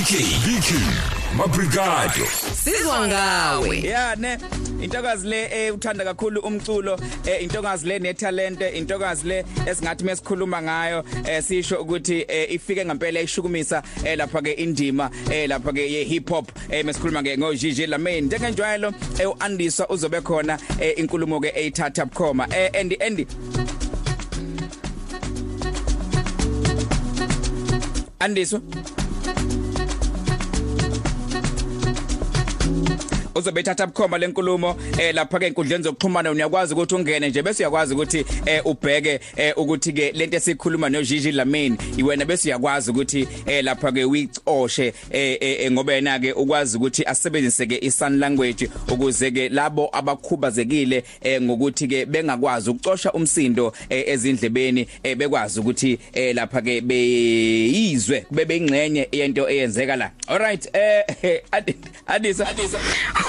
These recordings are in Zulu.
BK BK Mabrigado. Sizwa ngawe. Yeah ne intokazi le eh, uthanda kakhulu umculo eh, intokazi le netalente intokazi le esingathi mesikhuluma ngayo eh, sisho ukuthi eh, ifike ngempela ishukumisa eh, lapha ke indima eh, lapha ke ye hip hop eh, mesikhuluma ke ngo Gigi Lamin njengenjwayelo eh, uandiswa uzobe khona eh, inkulumo ke eyithatha bukhoma. Eh, Andy Andy. Andiswa uzobe ethatha bukhoma lenkulumo eh lapha ke enkundleni zokuxhumana uyakwazi ukuthi ungene nje bese uyakwazi ukuthi eh ubheke eh ukuthi ke lento esikhuluma no Gigi Lamin iwena bese uyakwazi ukuthi eh lapha ke uyicoshe eh, eh ngoba yena ke ukwazi ukuthi asebenzise ke isign language ukuze ke labo abakhubazekile eh ngokuthi ke bengakwazi ukucosha umsindo eh, ezindlebeni eh, bekwazi ukuthi eh lapha ke beyizwe kube beyingxenye yento eyenzeka la. Alright eh adisa adisa.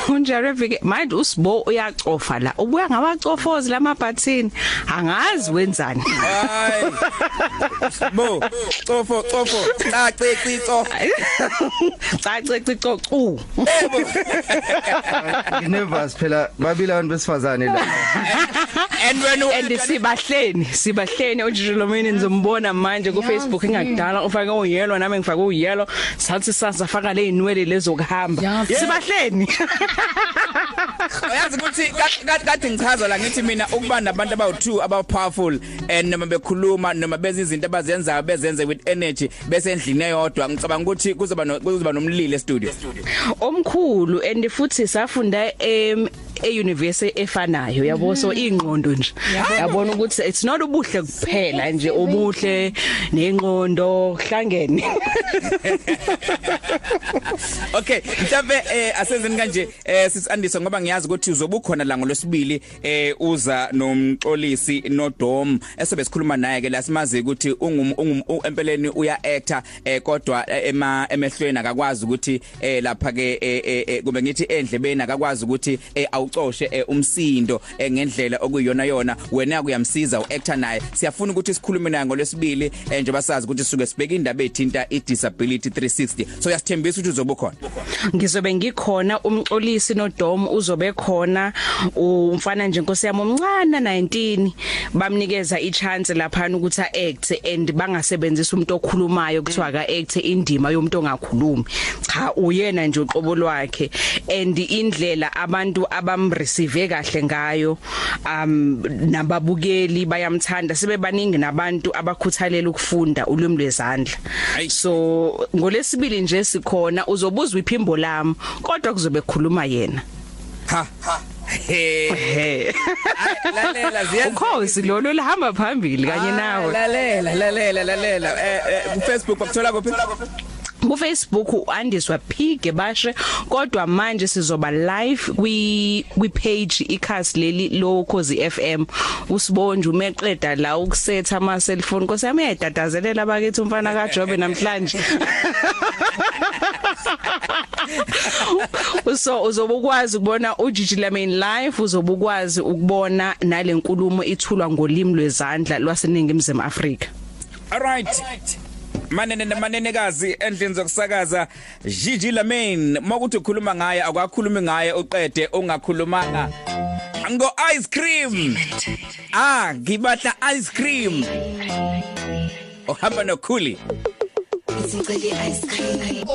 Unjare vike manje usibo uyacofa la? Ubuya ngabacofozi lamabhathini angazi wenzani. Hayi. Bo cofo cofo. Cace cico cha cece cocu nervous phela. Babili abantu besifazane la. And when and sibahleni sibahleni. uJilomini nizombona manje ku Facebook ingakudala ufake uyellow nami ngifake uyellow. Sathi sasafaka le inwele lezo kuhamba. Sibahleni. uyazi ukuthi kade ngichaza la ngithi mina ukuba nabantu abawu2 aba powerful and noma bekhuluma noma benza izinto abazenzayo bezenze with energy bese endlini eyodwa ngicabanga ukuthi kuzoba kuzoba nomlilo e studio omkhulu and futhi safunda em euniversity efanayo. Yabo so ingqondo nje. Yabona ukuthi it's not ubuhle kuphela nje ubuhle nengqondo hlangene. Okay mhlambe eh asenzeni kanje eh sisandisa ngoba ngiyazi ukuthi uzobukhona la ngolwesibili eh uza nomxolisi noDom esobe sikhuluma naye ke la simazi ukuthi ungum empeleni uya actor eh kodwa ema emehlweni akakwazi ukuthi eh lapha ke kube ngithi endlebeni akakwazi ukuthi awucoshe umsindo ngendlela okuyiyona yona. Wena kuyamsiza uactor naye. Siyafuna ukuthi sikhulume naye ngolwesibili njengoba sazi ukuthi suke sibeka indaba ethinta idisability 360 so yasithembisa ukuthi uzobukhona ngizobe ngikhona umxolisi noDom uzobe khona. Umfana nje inkosi yami omncane 19 bamnikeza ichance lapha ukuthi act and bangasebenzisa umuntu okhulumayo kuthiwa ka act indima yomuntu ongakhulumi. Cha uyena nje uqobo lwakhe. And indlela abantu abamreceive kahle ngayo. Um nababukeli bayamthanda sibe baningi nabantu abakhuthalela ukufunda ulimi lwezandla. So ngolesibili nje sikhona uzobuzwa iphimbo lami kodwa kuzobe kukhuluma yena. Ha Hey lalela ziyazi ukhosi lolo lihamba phambili kanye nawe. lalela lalela lalela. Eh ku Facebook bakuthola kuphi? Ku Facebook uandiswa phige bashe kodwa manje sizoba live kwi kwi page ikhasi leli lo Khosi FM usibonje umeqeda la ukusetha ama cellphone kose yami yadadazelela bakithi umfana kaJobe namhlanje. So uzobukwazi ukubona uJiji Lamin live uzobukwazi ukubona nalenkulumo ithulwa ngolimi lwezandla lwaseningimzima Afrika. Alright manene nemanenekazi endlini zokusakaza Gigi Lamin makuthi ukhuluma ngaye akwakhulumi ngaye uqede ungakhulumanga ngo ice cream. Ah ngibadla ice cream. Ohamba nokhuli.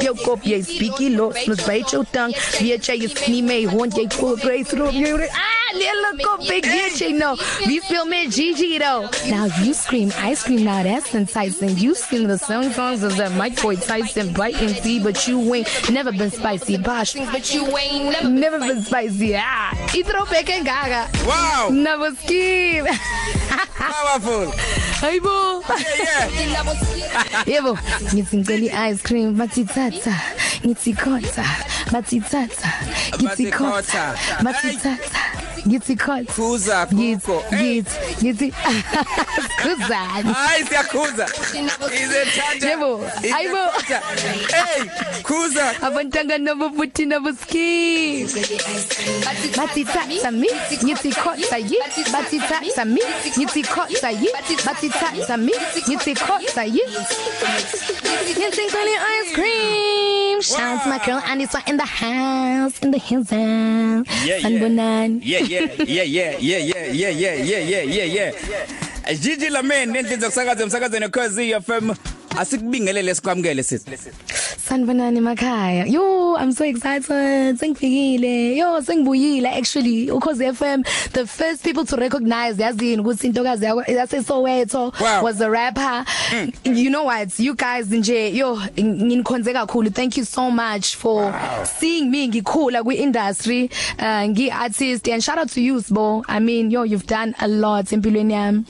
Jou kop, jy is bietjie los, mos byt jou tang. Weet jy jy is nie my hond, jy voel grace roep jy. Ah, lille kop, big jy nou. Wie speel met Gigi though? Now you scream ice cream now that's enticing. You sing the same songs as that Mike Boy Tyson bite and see but you ain't never been spicy. Bosh, But you ain't never never been spicy. Ah, Itro peke gaga. wow never scheme. powerful Hayibo. yeah yeah Yebo, ngicela ice cream bathi thatha. Ngithi khotha, bathi thatha. Ngithi khotha. Khuza hey ngithi ngithi kuzani. hayi siyakhuza izethanda Yebo, hayibo. hey khuza Abantanga nabo futhi nabo ski. Bathi thatha mi, ngithi khotha yi. Bathi thatha mi, ngithi khotha yi. Bathi thatha mi, ngithi khotha yi. Ngithi ngicela ice cream. Shout to my girl Anissa in the house in the hills Yeah, yeah. sanibonani yeah yeah yeah yeah yeah yeah yeah yeah yeah yeah yeah yeah Gigi Lamen endlini zokusakaza emsakazweni cause FM asikubingelele sikwamukele sithi sanibonani emakhaya yo i'm so excited. Sengifikile yo sengibuyile actually. Ukhoze FM the first people to recognize yazini ukuthi intokazi yase Soweto Wow. was a rapper. Mm. you know what? You guys nje yo nginikhonze kakhulu. Thank you so much for wow. seeing me. Ngikhula kwi industry uh, ngi artist and shout out to you Sbo. I mean yo you've done a lot empilweni yami.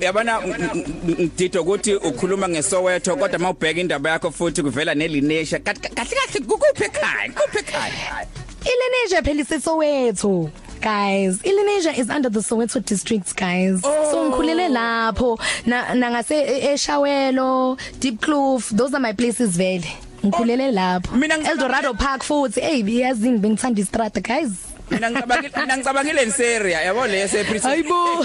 Yabona ngididwa ukuthi ukhuluma ngeSoweto kodwa mawubheka indaba yakho futhi kuvela nelinesha kahle kahle kukuphi ekhaya kuphi ekhaya? Ilenesia phela iseSoweto guys. Ilenesia is under the Soweto district guys. Oh. so ngikhulele lapho na ngase eShawelo Deep Kloof those are my places vele. Ngikhulele lapho. Mina ngicabanga- Eldorado Park futhi. Hey yazini bengithanda istrata guys. Mina ngicabangile mina ngicabangile nseria yabo le yasepritz Hayibo.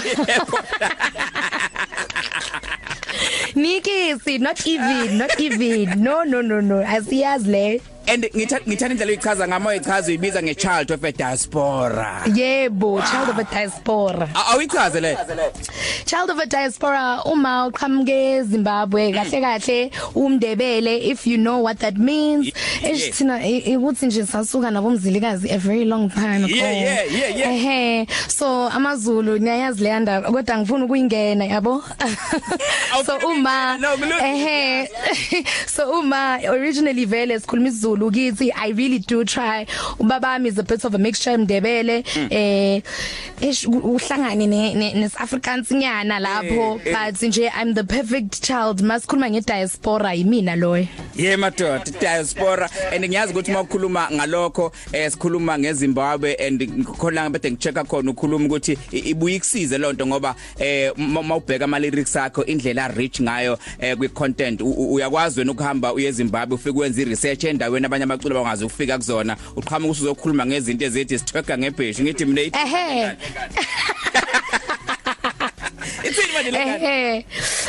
Nikisi not even not even. No no no no. Asiyazi le and ngithanda ngithanda indlela uyichaza ngamo uyichaza uyibiza ngechild of a diaspora. Yebo child of a diaspora. A- awuyichaze le. Child of a diaspora uma uqhamuke eZimbabwe kahle kahle umndebele if you know what that means. Yeah. esithina ukuthi nje sasuka nabo mzilikazi a very long time ago. Yeah, yeah, yeah, yeah. ehe. So amazulu niyayazi le ndaba kodwa ngifuna ukuyingena yabo? So Awufuni uma ukuyingena, no, kulungile. ehe. So uma originally vele sikhuluma isiZulu kithi i really do try. Ubabami is a bit of a mixture mdebele eh ish uhlangane ne ne- nesAfrikaans nyana lapho. Eh, eh. but nje i'm the perfect child. Masikhuluma ngediaspora yimina loyo. Yeah madoda diaspora. And ngiyazi ukuthi mawukhuluma ngalokho eh sikhuluma ngeZimbabwe and ngikhona bede ngichecka khona ukhuluma ukuthi i- ibuye ikusize lonto ngoba eh ma- mawubheka ama lyrics akho indlela rich ngayo eh kwi content u- u- uyakwazi wena ukuhamba uye eZimbabwe ufike wenza i research endaweni abanye abaculi bangazi ukufika kuzona uqhamuka usuzokhuluma ngezinto ezithi sithweka ngebheshi ngithi mina ithi- ehe. Ithini manje le ngane? Eh,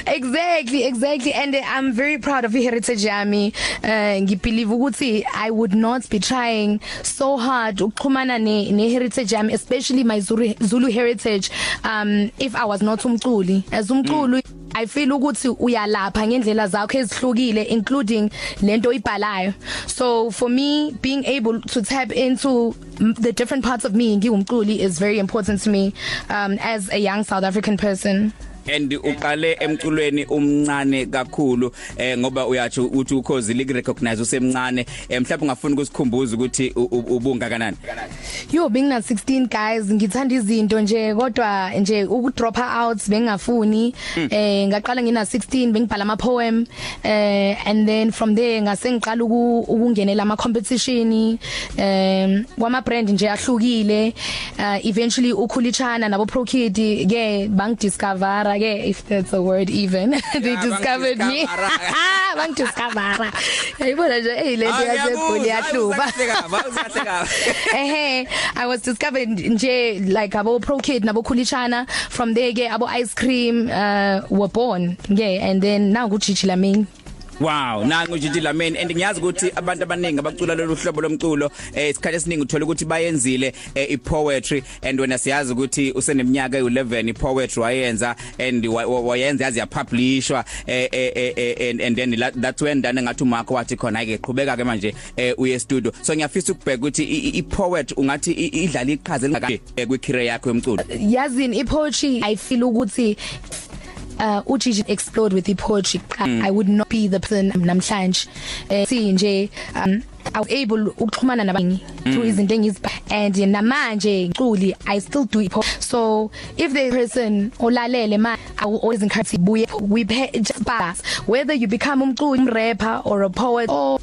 exactly exactly and uh, I'm very proud of heritage yami. Uh, ngibelieve ukuthi I would not be trying so hard ukuxhumana ne, ne heritage yami especially my Zulu, Zulu heritage. Um if I was not umculi. As umculi mm. I feel ukuthi uyalapha ngendlela zakho ezihlukile including lento ibhalayo so for me being able to tap into the different parts of me ngiwumculi is very important to me um as a young South African person. And uqale emculweni umncane kakhulu eh ngoba uyathi uthi ukhozi lik recognize usemncane. Eh, mhlawumbe ungafuna ukusikhumbuza ukuthi ubunga kanani? Yo bengina 16 guys. Ngithanda izinto nje kodwa nje ukudrop out bengafuni. Eh ngaqala ngina 16 bengibhala ama poem eh and then from there ngase ngiqala uku- ukungenela ama competition eh kwama brand nje ahlukile. Uh, eventually ukhulichana nabo Pro Kid ke bangidiscover ke if that's a word even. They discovered me. bangidiscovera. bangidiscover yayibona nje hey lento ngiyakuzwa, yahluba ehe i was discovered nje like abo pro kid nabo khulichana from there ke abo ice cream uh were born yeah and then now kuJiji Lamine Wow nangu Gigi Lamen and ngiyazi ukuthi abantu abaningi abacula lolu hlobo lomculo eh isikhathi esiningi uthola ukuthi bayenzile eh, i poetry and wena siyazi ukuthi useneminyaka u11 i poetry wayenza and wa- wa- wayenza yazi yapublishwa eh, eh, eh, eh, and and then la- that's when dane ngathi umakho wathi khona ke qhubeka ke manje eh, uye studio. So ngiyafisa ukubheka ukuthi i- i i- poet ungathi i- idlala iqhaza elingaka kwi career yakho yomculo? Yazini ipoetry i feel ukuthi uh uJiji explode with the poetry. Mm. i would not be the person namhlanje. Eh si nje um I was able ukuxhumana nabangi through izinto engizibha and namanje ngiculi I still do it so if the person olalele ma I will always encourage buye we pass whether you become umculi rapper or a poet or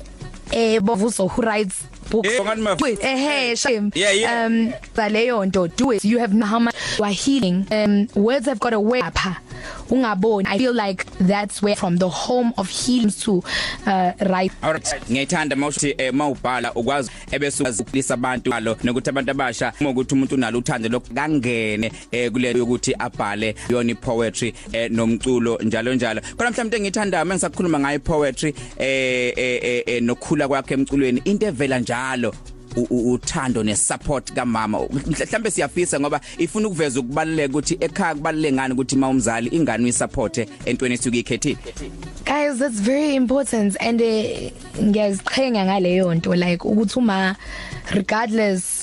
eh bovuso who writes books. Eh, Do it. eh shame. Yeah, yeah. um zaleyo nto do it. You have no how much you are healing. Um words have got a way apha ungaboni. I feel like that's where from the home of healing to uh right. Ngiyithanda mawuthi eh, mawubhala ukwazi ebese ukulisa abantu lo nokuthi abantu abasha uma ukuthi umuntu unalo uthando lokangene eh, kule yokuthi abhale yona poetry eh, nomculo njalo njalo. Kodwa mhlawumbe ngithanda mengisakhuluma ngayo poetry eh, eh, eh, eh nokhula kwakhe emculweni into evela njalo. Uthando nesupport kamama. Mhlawumbe siyafisa ngoba ifuna ukuveza ukubaluleka ukuthi ekhaya kubaluleke ngani ukuthi mawumzali ingane uyisupport entweni esuke ikhethile guys that's very important and uh, ngiyaziqhenya ngaleyo nto like ukuthi uma regardless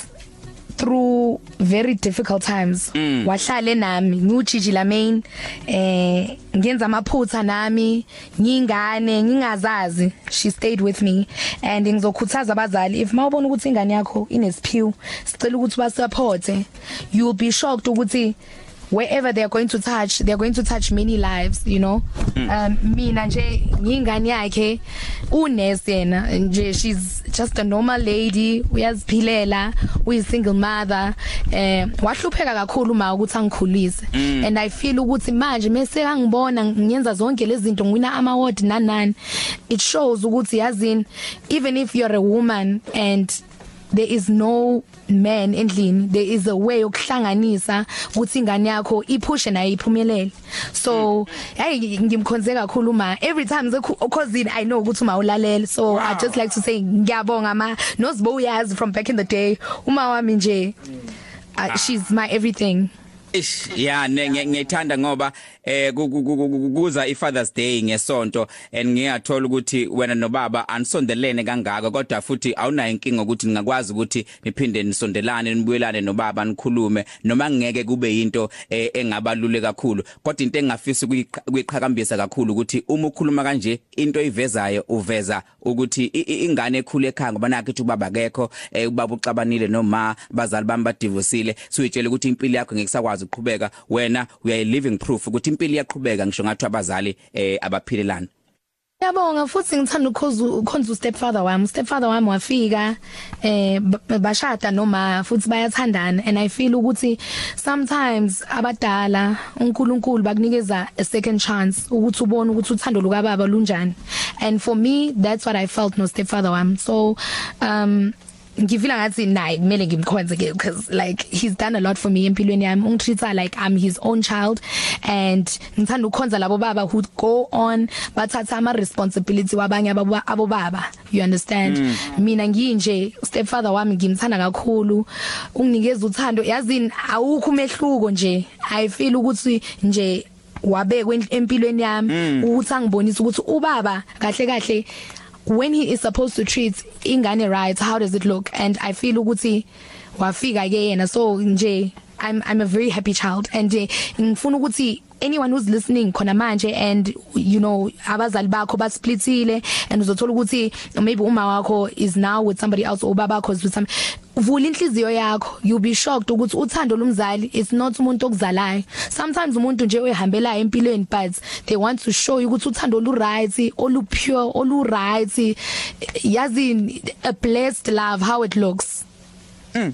through very difficult times. Mm. wahlale nami ngujiji la main eh ngenza amaphutha nami ngingane ngingazazi. She stayed with me. And ngizokhuthaza abazali if mawubona ukuthi ingane yakho inesiphiwo sicela ukuthi basupporte. You will be shocked ukuthi wherever they are going to touch they are going to touch many lives you know mm. um mina nje ngingane yakhe unesi yena nje she's just a normal lady uyaziphilela uyi single mother eh wahlupheka kakhulu uma ukuthi angikhulise mm. and i feel ukuthi manje mase angibona ngiyenza zonke lezi zinto ngwina ama award nanani it shows ukuthi yazini even if you're a woman and there is no man endlini. There is a way yokuhlanganisa ukuthi ingane yakho iphushe nayo iphumelele. So hey ngimkhonze kakhulu ma. Every time ukhozini i know ukuthi uma ulalela so wow. i just like to say ngiyabonga ma. Nozibo uyazi from back in the day. Uma wami nje uh, she's my everything. Ish. Ya ngiyithanda ngoba eh kuza iFathers Day ngesonto and ngiyathola ukuthi wena nobaba anisondelene kangaka kodwa futhi awunayo inkinga ukuthi ngakwazi ukuthi niphinde nisondelane nibuyelane nobaba nikhulume noma ngeke kube yinto eh, engabalule kakhulu. Kodwa into engafisa ukuyiqhakambisa kakhulu ukuthi uma ukhuluma kanje into ivezayo uveza ukuthi ingane ekhule ekhaya ngoba nakho ukuthi ubaba kekho eh, ubaba uxabanile noma bazali bami badivosile so uyitshela ukuthi impilo yakho ngekusakwazi uqhubeka wena uyayi living proof ukuthi impilo iyaqhubeka ngisho ngathi abazali eh abaphilelana Yabonga futhi ngithanda ukhoza ukhonza stepfather wami. Stepfather wami wafika eh bashada noma futhi bayathandana. And i feel ukuthi sometimes abadala uNkulunkulu bakunikeza a second chance ukuthi ubone ukuthi uthando luka baba lunjani. And for me that's what i felt no stepfather wami. So um ngifila ngathi naye kumele ngimkhonze ke because like he's done a lot for me empilweni yami. Ungitreata like I'm his own child and ngithanda ukukhonza labo baba who go on bathatha ama responsibility wabanye abo baba you understand? Mm. mina nginje stepfather wami ngimthanda kakhulu. Unginikeza uthando yazini awukho umehluko nje. I feel ukuthi nje wabekwe empilweni yami. Mm. ukuthi angibonisa ukuthi ubaba kahle kahle when he is supposed to treat ingane right how does it look? And i feel ukuthi wafika ke yena. So nje i'm i'm a very happy child. And ngifuna ukuthi anyone who's listening khona manje and you know abazali bakho basplitile and uzothola ukuthi maybe uma wakho is now with somebody else or baba bakho is with some vula inhliziyo yakho. You'll be shocked ukuthi uthando lomzali is not umuntu okuzalayo. Sometimes umuntu nje oyihambela empilweni but they want to show you ukuthi uthando lu right olu pure olu right yazi a blessed love how it looks. Mm.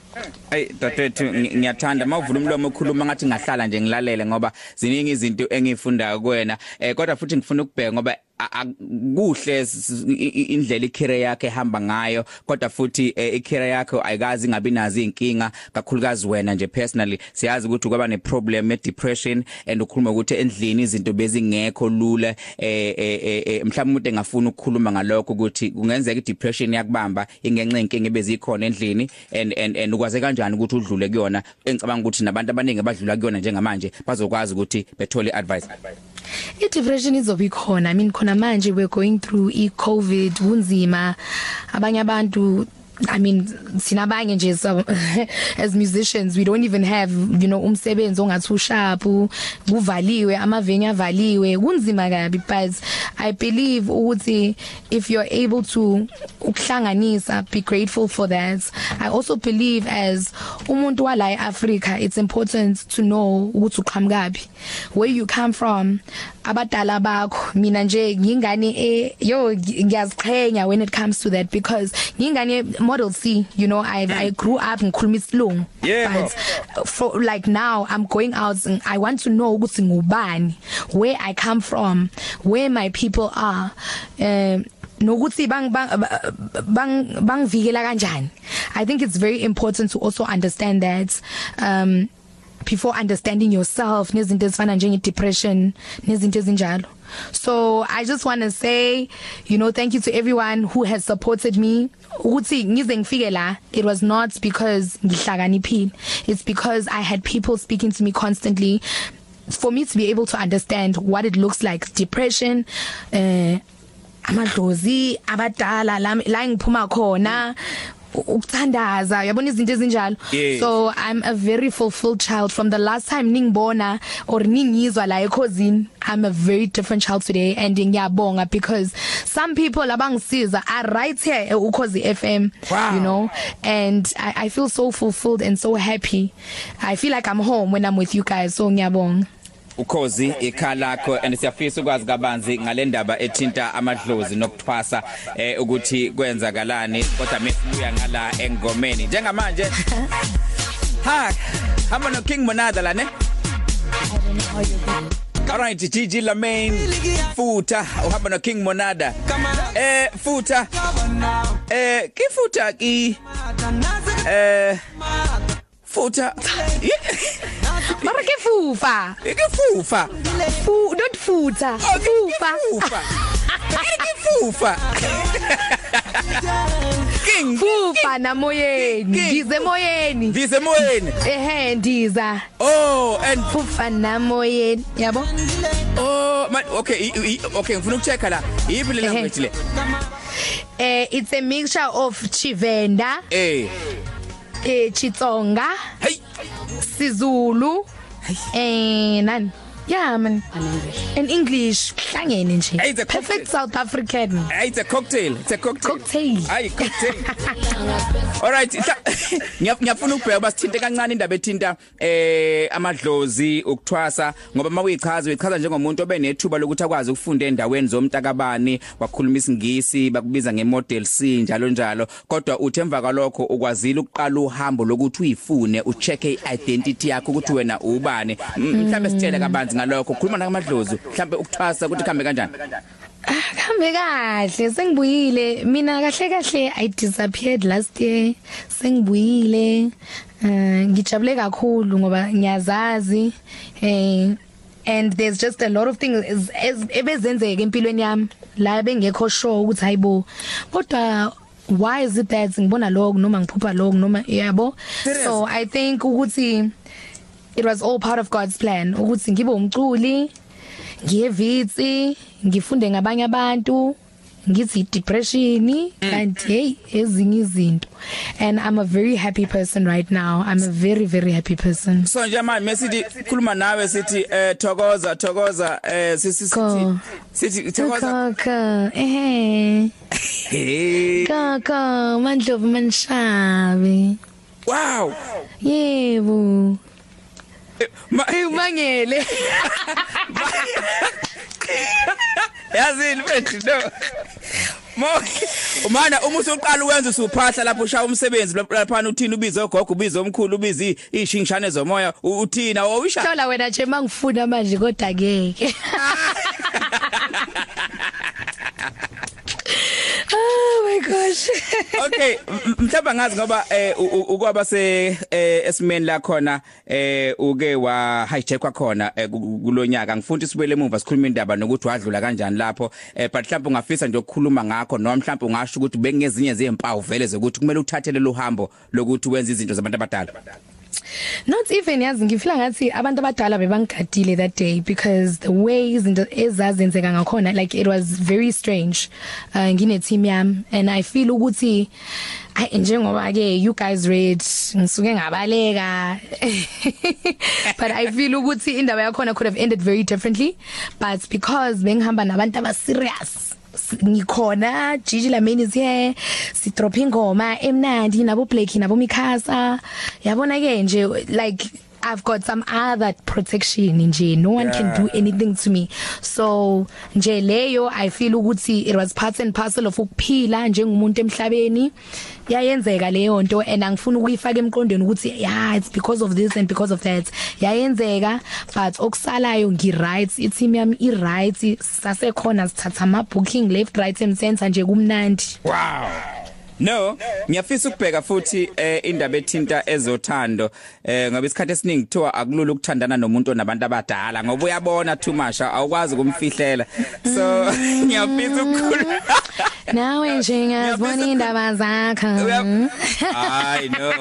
Ay dadethu ngiyathanda mawuvula umlomo okhuluma ngathi ngahlala nje ngilalele ngoba ziningi izinto engifundayo kuwena eh kodwa futhi ngifuna ukubheka ngoba kuhle indlela icareer yakhe ehamba ngayo kodwa futhi eh, icareer yakhe ayikazi ngabi nazo inkinga kakhulukazi wena nje personally. Siyazi ukuthi kwaba ne problem e depression and ukhuluma ukuthi endlini izinto bezingekho lula eh, eh, eh mhlawumbe umuntu engafuna ukukhuluma ngalokho ukuthi kungenzeka i depression yakubamba ingenxa inkinga bezikhona endlini and and and ukwaze kanjani ukuthi udlule kuyona. Engicabanga ukuthi nabantu abaningi abadlula kuyona njengamanje bazokwazi ukuthi bethole advice i depression izobe ikhona i mean khona manje we're going through i covid kunzima abanye abantu I mean sinabanye nje as musicians we don't even have you know umsebenzi ongathi usharp kuvaliwe amavenue avaliwe kunzima kabi but i believe ukuthi if you're able to ukuhlanganisa be grateful for that. I also believe as umuntu wala eAfrica it's important to know ukuthi uqhamukapi where you come from abadala bakho. Mina nje ngingane eh yo ngiyaziqhenya when it comes to that because ngingane model C you know I I grew up ngikhuluma isilungu. Yebo. but for like now I'm going out and I want to know ukuthi ngubani where I come from where my people are um nokuthi bang bang bang bangivikela kanjani. I think it's very important to also understand that um before understanding yourself nezinto ezifana njenge depression nezinto ezinjalo. So i just want to say you know thank you to everyone who has supported me. Ukuthi ngize ngifike la it was not because ngihlakaniphile. It's because i had people speaking to me constantly. For me to be able to understand what it looks like depression uh amadlozi abadala la la ngiphuma khona ukuthandaza yabona izinto ezinjalo? Yes. so i'm a very fulfilled child from the last time ningibona or ningizwa la ekhosini i'm a very different child today and ngiyabonga because some people abangisiza are right here at ukhozi FM Wow. you know? And I, i feel so fulfilled and so happy. I feel like i'm home when i'm with you guys so ngiyabonga. Ukhozi ikhala lakho and siyafisa ukwazi kabanzi ngalendaba ethinta amadlozi nokuthwasa eh ukuthi kwenzakalani. Kodwa mesibuya ngala engomeni. Njengamanje ha hamba no King Monada la ne Alright Gigi Lamain futa uhamba no King Monada. Eh futa eh kifuta ki eh futa mara ke fufa ikifufa fu don't futa fufa Fufa. Ikifufa. King fufa na moyeni King. ndize moyeni Ndize moyeni. ehe ndiza Oh and fufa na moyeni yabo oh man okay okay ngifuna ukuchecka la. Yipi le language le? eh it's a mixture of chivenda Eh. eh chitsonga Hey. Sizulu. Eh nani? Yeah man in english hlangene nje Hey, it's a perfect south african Hey, it's a cocktail. It's a cocktail. Cocktail. Hayi cocktail. Alright, hla- ngiya- ngiyafuna ukubheka basithinte kancane indaba ethinta eh amadlozi ukuthwasa ngoba mawuyichaza uyichaza njengomuntu obenethuba lokuthi akwazi ukufunda endaweni zomntakabani wakhuluma isingisi bakubiza ngemodel C njalo njalo kodwa uthi emva kwalokho ukwazile ukuqala uhambo lokuthi uyifune ucheck identity yakho ukuthi wena ubani M- mhlambe sitshele kabanzi ngalokho. Khuluma nakamadlozi mhlambe ukuthwasa ukuthi khambe kanjani? Kambe kahle. Sengibuyile. Mina kahle kahle I disappeared last year. Sengibuyile. Eh ngijabule kakhulu ngoba ngiyazazi. Eh and there's just a lot of things as- as- ebezenzeka empilweni yami. La bengekho sure ukuthi hayibo kodwa why is it that ngibona lokho noma ngiphupha lokho noma yabo? So i think ukuthi it was all part of God's plan. Ukuthi ngibe umculi ngiyevitsi ngifunde ngabanye abantu ngithi depression kanti hey ezinye izinto. And i'm a very happy person right now. I'm a very very happy person. So nje manje mesithi khuluma nawe sithi eh thokoza thokoza eh sithi Ko. sithi thokoza. Kaka eh hey. Kaka mandlovu manishabe wow. Yebo. Ma- umangele yazini mfethu no. Mo umana uma usuqala uwenza usuphahla lapho ushaya umsebenzi lapha uthini ubize ogogo ubize omkhulu ubize ishingishane zomoya u- uthina owisha hlola wena nje mangifuna manje kodwa ngeke oh my gosh. Okay mhlawumbe ngazi ngoba eh ukwaba se eh, esimeni la khona eh uke wa hijack khona eh, ku- ku- kulonyaka ngifuna isibele emuva sikhuluma indaba nokuthi wadlula kanjani lapho eh but mhlawumbe ungafisa nje ukukhuluma ngakho noma mhlawumbe ungasho ukuthi bekungezinye zezimpawu vele zokuthi kumele uthathele lo hambo lokuthi wenze izinto zabantu abadala. Not even yazi ngifila ngathi abantu abadala bebangigadile that day because the way izinto ezazenzeka ngakhona like it was very strange. Uh, ngine team yami and i feel ukuthi ay njengoba ke you guys read ngisuke ngabaleka but i feel ukuthi indaba yakhona could have ended very differently. But because bengihamba nabantu aba serious ngikhona Gigi Lameni is here si drop ingoma emnandi nabo Blake nabo Mikasa. Yabona ke nje like I've got some other protection nje. No one yeah. can do anything to me. So nje leyo i feel ukuthi it was part and parcel of ukuphila njengomuntu emhlabeni. Yayenzeka leyo nto and angifuni ukuyifaka emqondweni ukuthi yeah it's because of this and because of that. Yayenzeka but okusalayo ngi right i-team yami i right sasekhona sithatha ama booking left right and center nje kumnandi. Wow. No, ngiyafisa ukubheka futhi eh indaba ethinta ezothando eh ngoba isikhathi esiningi kuthiwa akulula ukuthandana nomuntu onabantu abadala ngoba uyabona too much awukwazi ukumfihlela. So ngiyafisa ukukhuluma Nawe nje ngazibona indaba zakho. Hayi no.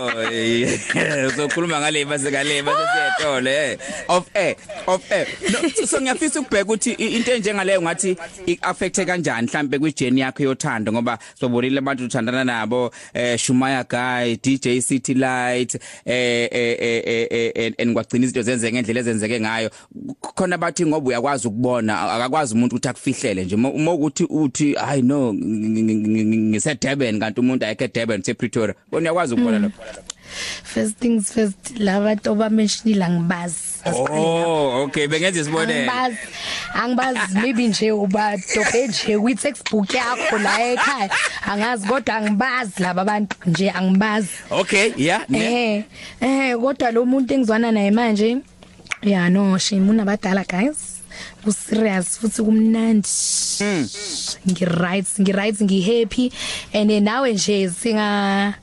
Uzokhuluma ngale base ngale base siyetole of air of air. No so ngiyafisa ukubheka ukuthi into enjengaleyo ngathi iaffecte kanjani mhlambe kwijourney yakho yothando ngoba sobonile abantu uthandana nabo eh Shumaya Guy DJ City Light eh eh eh enkwagcina izinto zenze ngendlela ezenzeke ngayo khona bathi ngoba uyakwazi ukubona akakwazi umuntu ukuthi akufihlele nje uma ukuthi uthi i know ngise Durban kanti umuntu ayeke Durban se Pretoria bona uyakwazi ukubona lapho first things first laba toba mentionile ngibazi. Oh okay bengenza isibonelo. Angibazi angibazi maybe nje uba dobe nje kwi textbook yakho la ekhaya. Angazi kodwa angibazi laba abantu nje angibazi. Okay yeah eh eh kodwa lo muntu engizwana naye manje yeah no shame unabadala guys. Ku serious futhi kumnandi. Mm. ngi right ngi right ngi happy and nawe nje singa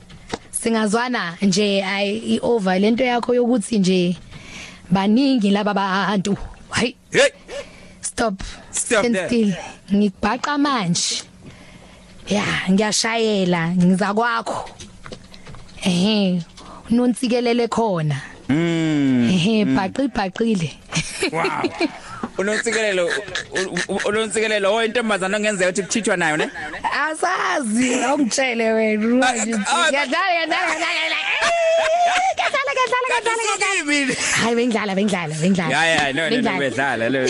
singazwana nje i over lento yakho yokuthi nje baningi laba bantu. Hayi. Hey! Stop. Stop still. Ngikubhaqa manje. Ya ngiyashayela ngiza kwakho. Ehe unontsikelele khona. Mm ehe bhaqi bhaqile. Wow. unontsikelelo unontsikelelo oh intombazana ongenzeka ukuthi kuchithwa nayo ne? Asazi awungitshele wena manje Ah, ah, yadala yadala kadala kadala kadala kadala Kimi hayi bengidlala bengidlala bengidlala. Ya ya no no bedlala lo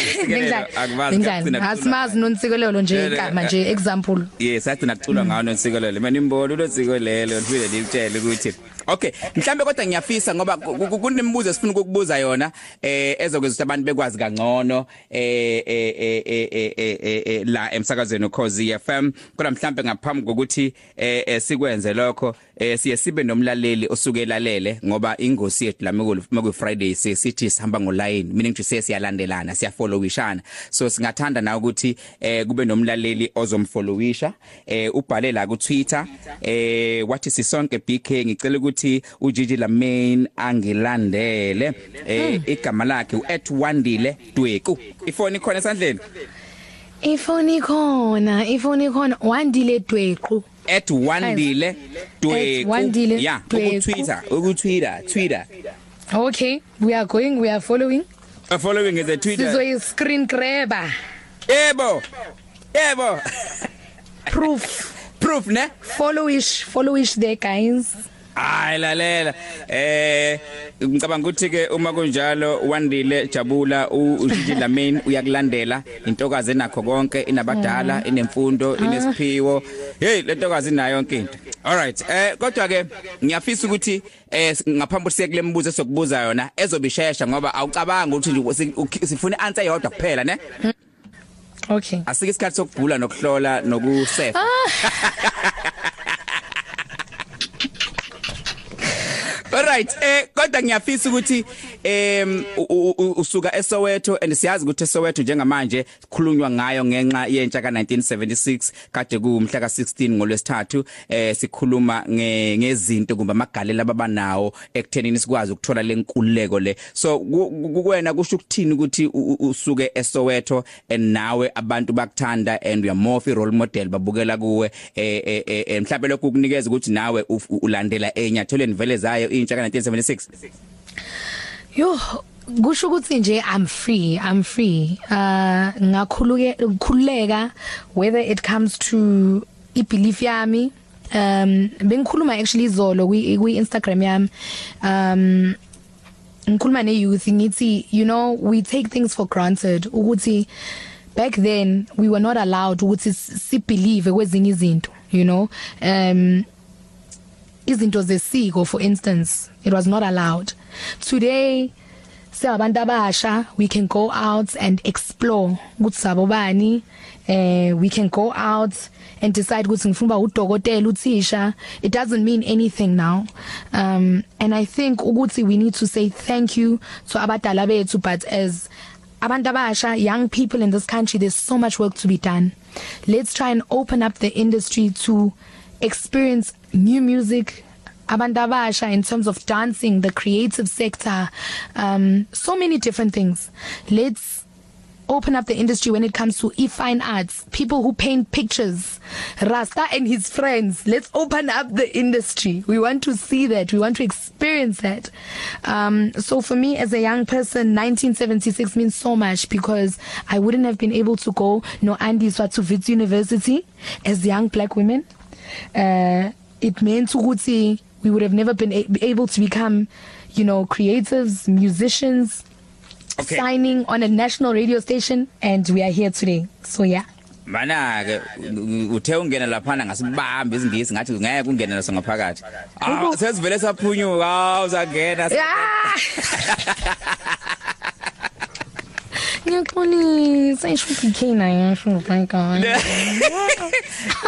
akubazi bengidlala. asimazi nontsikelelo nje igama nje example. Yes agcina kuculwa ngawo nonsikelelo mina imbolo lonsikelelo ngifike ngikutshele ukuthi Okay mhlambe kodwa ngiyafisa ngoba ku- ku- kunemibuzo esifuna ukukubuza yona eh ezokwenza abantu bekwazi kangcono eh eh eh eh, eh, eh, eh, la emsakazweni ukhozi FM kodwa mhlambe ngaphambi kokuthi eh sikwenze lokho eh siye sibe nomlaleli osuke elalele ngoba ingosi yethu la meku Friday sithi sihamba ngoline meaning to say siyalandelana siyafollowishana so singathanda na ukuthi eh kube nomlaleli ozomfollowisha eh ubhale la ku Twitter eh wathi sisonke BK ngicela ukuthi uJiji Lamain angilandele. Eh igama lakhe u@wandile Dweku. Ifoni khona esandleni? Ifoni khona ifoni khona wandile dwequ @wandile Dweku. @wandile yeah Dweku. ku Twitter ku Twitter. Twitter okay we are going we are following. Uh, following is a Twitter. Sizoyi screen grabber. Yebo yebo. Proof. Proof ne? Followish followish there guys. Hayi lalela. Eh ngicabanga ukuthi ke uma kunjalo wandile jabula uJiji Lamain uyakulandela intokazi enakho konke inabadala inemfundo inesiphiwo. Hey lentokazi inayo yonke into. Alright eh kodwa ke ngiyafisa ukuthi eh ngaphambi siye kule mibuzo esokubuza yona ezobishesha ngoba awucabanga ukuthi nje si- sifuna answer yodwa kuphela ne? Okay. Asike isikhathi sokubhula nokuhlola nokusefa. Alright eh kodwa ngiyafisa ukuthi em usuka eSoweto and siyazi ukuthi eSoweto njengamanje sikhulunywa ngayo ngenxa yentsha ka1976 kade kumhla ka16 ngolwesithathu eh sikhuluma nge- ngezinto kumbe amagalelo ababanawo ekuthenini sikwazi ukuthola lenkululeko le. So ku- ku- kuwena kusho ukuthini ukuthi usuke eSoweto and nawe abantu bakuthanda and uya a role model babukela kuwe eh eh, eh eh, mhlawumbe lokho kunikeza ukuthi nawe ulandela enyathelweni vele zayo intsha ka1976 yo kusho ukuthi nje i'm free i'm free. Uh ngakhuluke ukukhuleka whether it comes to i belief yami um bengikhuluma actually izolo kwi kwi Instagram yami. Um ngikhuluma ne youth ngithi you know we take things for granted ukuthi back then we were not allowed ukuthi si believe kwezinye izinto you know? Um izinto zesiko for instance it was not allowed. Today siyabantu abasha we can go out and explore ukuthi sabo bani eh we can go out and decide ukuthi ngifuna uba udokotela uthisha. It doesn't mean anything now. Um and i think ukuthi we need to say thank you to abadala bethu but as abantu abasha young people in this country there's so much work to be done. Let's try and open up the industry to experience new music abantu abasha in terms of dancing the creative sector um so many different things. Let's open up the industry when it comes to e-fine arts people who paint pictures rasta and his friends. Let's open up the industry. We want to see that. We want to experience that. Um so for me as a young person 1976 means so much because I wouldn't have been able to go no andiswa to Wits University as young black women. Uh it meant ukuthi we would have never been able to become you know creatives musicians Okay. signing on a national radio station and we are here today so yeah mana ke uthe ungena laphana ngasibambe izingisi ngathi ngeke ungene naso ngaphakathi ah sesivele saphunyuka awu zangena Ah! Ngiyaxolisa isho ikhina yasho bhayika.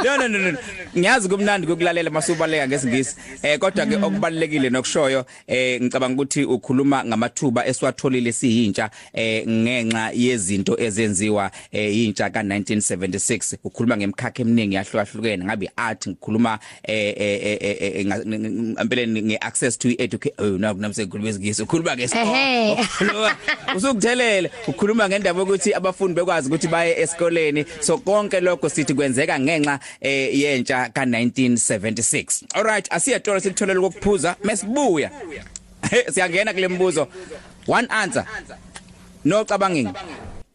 no no no no ngiyazi kumnandi kokulalela masubaleka ngesingisi eh kodwa ke okubalekile nokushoyo eh ngicabanga ukuthi ukhuluma ngamathuba esiwatholile siyintsha eh ngenxa yezinto ezenziwa eh yintsha ka1976 ukhuluma ngemkhakha eminingi yahlukahlukene ngabe art ngikhuluma eh eh eh, eh ngempela ngeaccess to education oh no namse ngikhuluma isingisi ukhuluma Ehhe. ngesikole usukuthelele. Ukhuluma ngendaba ukuthi abafundi bekwazi ukuthi baye esikoleni. So konke lokho sithi kwenzeka ngenxa eh, yentsha ka1976 alright asiyathola sikutholela ukuphuza mesibuya. Siyangena kule mbuzo. One answer. No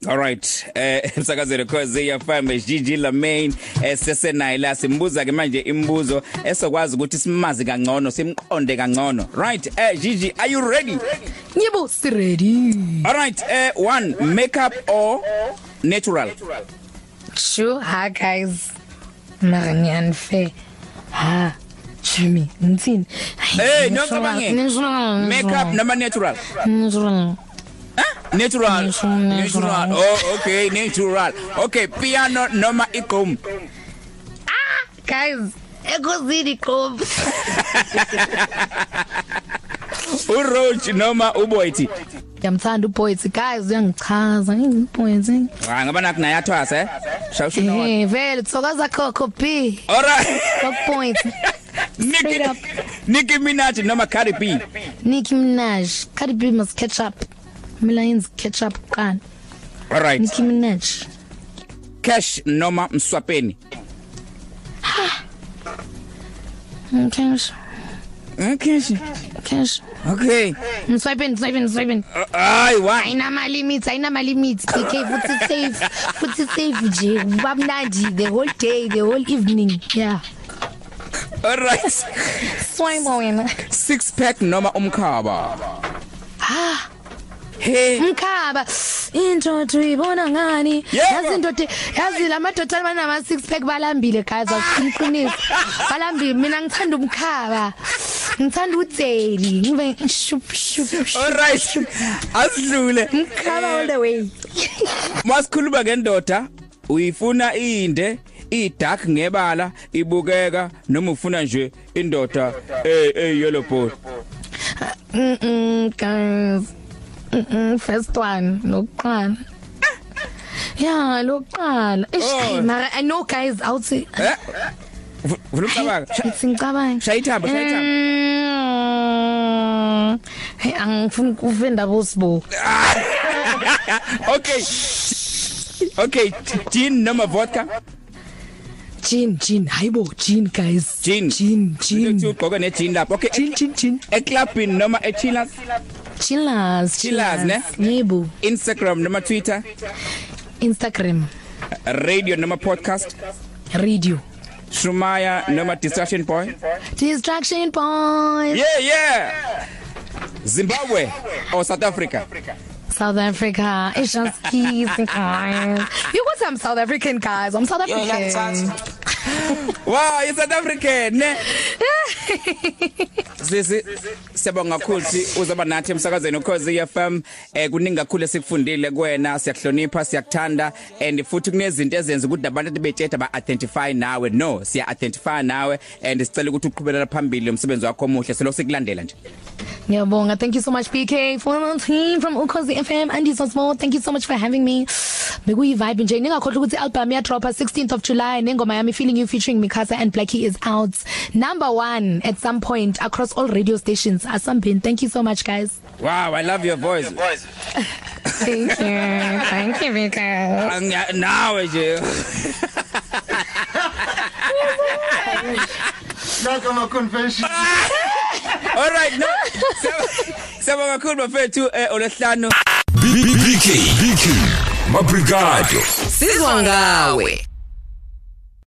cabanging Alright eh emsakazweni cause yafama Gigi Lamain esesenayi la simbuza ke manje imibuzo esokwazi ukuthi simazi kangcono simqonde kangcono right eh Gigi are you ready Ngibo si ready. Alright eh one makeup or natural Sure ha guys. Mara ngiyanfe. Ha. Jimmy, ngitsini? Hey no cabanging makeup noma natural Natural. Natural Natural, natural. oh okay natural okay piano noma igqom Guys, ekozini qom. uroach noma uboyti Ngiyamthanda uBoyz guys uyangichaza ngiboyz. ah ngaba nakho nayathwasa eh shawusho no Eh vele thokoza Coco B. alright Top points. Nicki Straight up. Nicki Minaj noma Cardi B Nicki Minaj, Cardi B must catch up. Mina yenza catch up kan. alright Nicki Minaj. cash noma mswapeni Cash, okay cash. okay Swiping, swiping, swiping. ay why Ayina ma limits, ayina ma limits. PK futhi safe, futhi safe nje. Babnandi the whole day, the whole evening. Yeah. alright Swipe wena. six pack noma umkhaba hey Mkhaba into tuyibona ngani? Yazi into yazi lamadoda banama six pack balambile guys asiqinisa. Balambile mina ngithanda umkhaba. Ngithanda udzeli. Ngibe shup shup. shup. alright asidlule Mkhaba all the way. masikhuluma ngendoda uyifuna inde idark ngebala ibukeka noma ufuna nje indoda eh eh yellow ball mm guys. Mm -mm, first one lokuqala. Yeah, lokuqala. Oh. Ish, mara I know guys out say eh vula umcabanga It's ngicabanga. Shaya ithamba, shaya ithamba. Mm. Hey angifuni ukuvenda bosibo. okay okay gin noma vodka Gin gin hayibo gin guys. gin gin Kuthi gin. ugqoke ne gin lapho okay Gin gin gin. eclubini noma echillers Chillers. Chillers, ne? Yebo. Instagram noma Twitter Instagram. radio noma podcast Radio. Shumaya noma distraction boy Distraction point. yeah yeah Zimbabwe or South Africa South Africa. It's just easy guys. You got some South African guys. I'm South African. wow you South African ne sisi siyabonga kakhulu uzaba nathi emsakazweni ukhozi FM eh kuningi kakhulu esikufundile kuwena siyakuhlonipha siyakuthanda and futhi kunezinto ezenza ukuthi abantu bethetha ba identify nawe no siya identify nawe and sicela ukuthi uqhubekela phambili umsebenzi wakho omuhle selo sikulandela nje Ngiyabonga. Thank you so much BK for the team from Ukhozi FM and so small. Thank you so much for having me. Bekuyi vibe nje. Ningakhohlwa ukuthi album ya drop 16th of July nengoma yami Feeling You featuring Mikasa and Blackie is out. Number 1 at some point across all radio stations. Asambin. Thank you so much guys. wow i love your voice Thank you. Thank you BK. Anga- nawe nje Naka ma confession. all right no siyabonga kakhulu bafethu eh olesihlanu BK BK Mabrigado Sizwa ngawe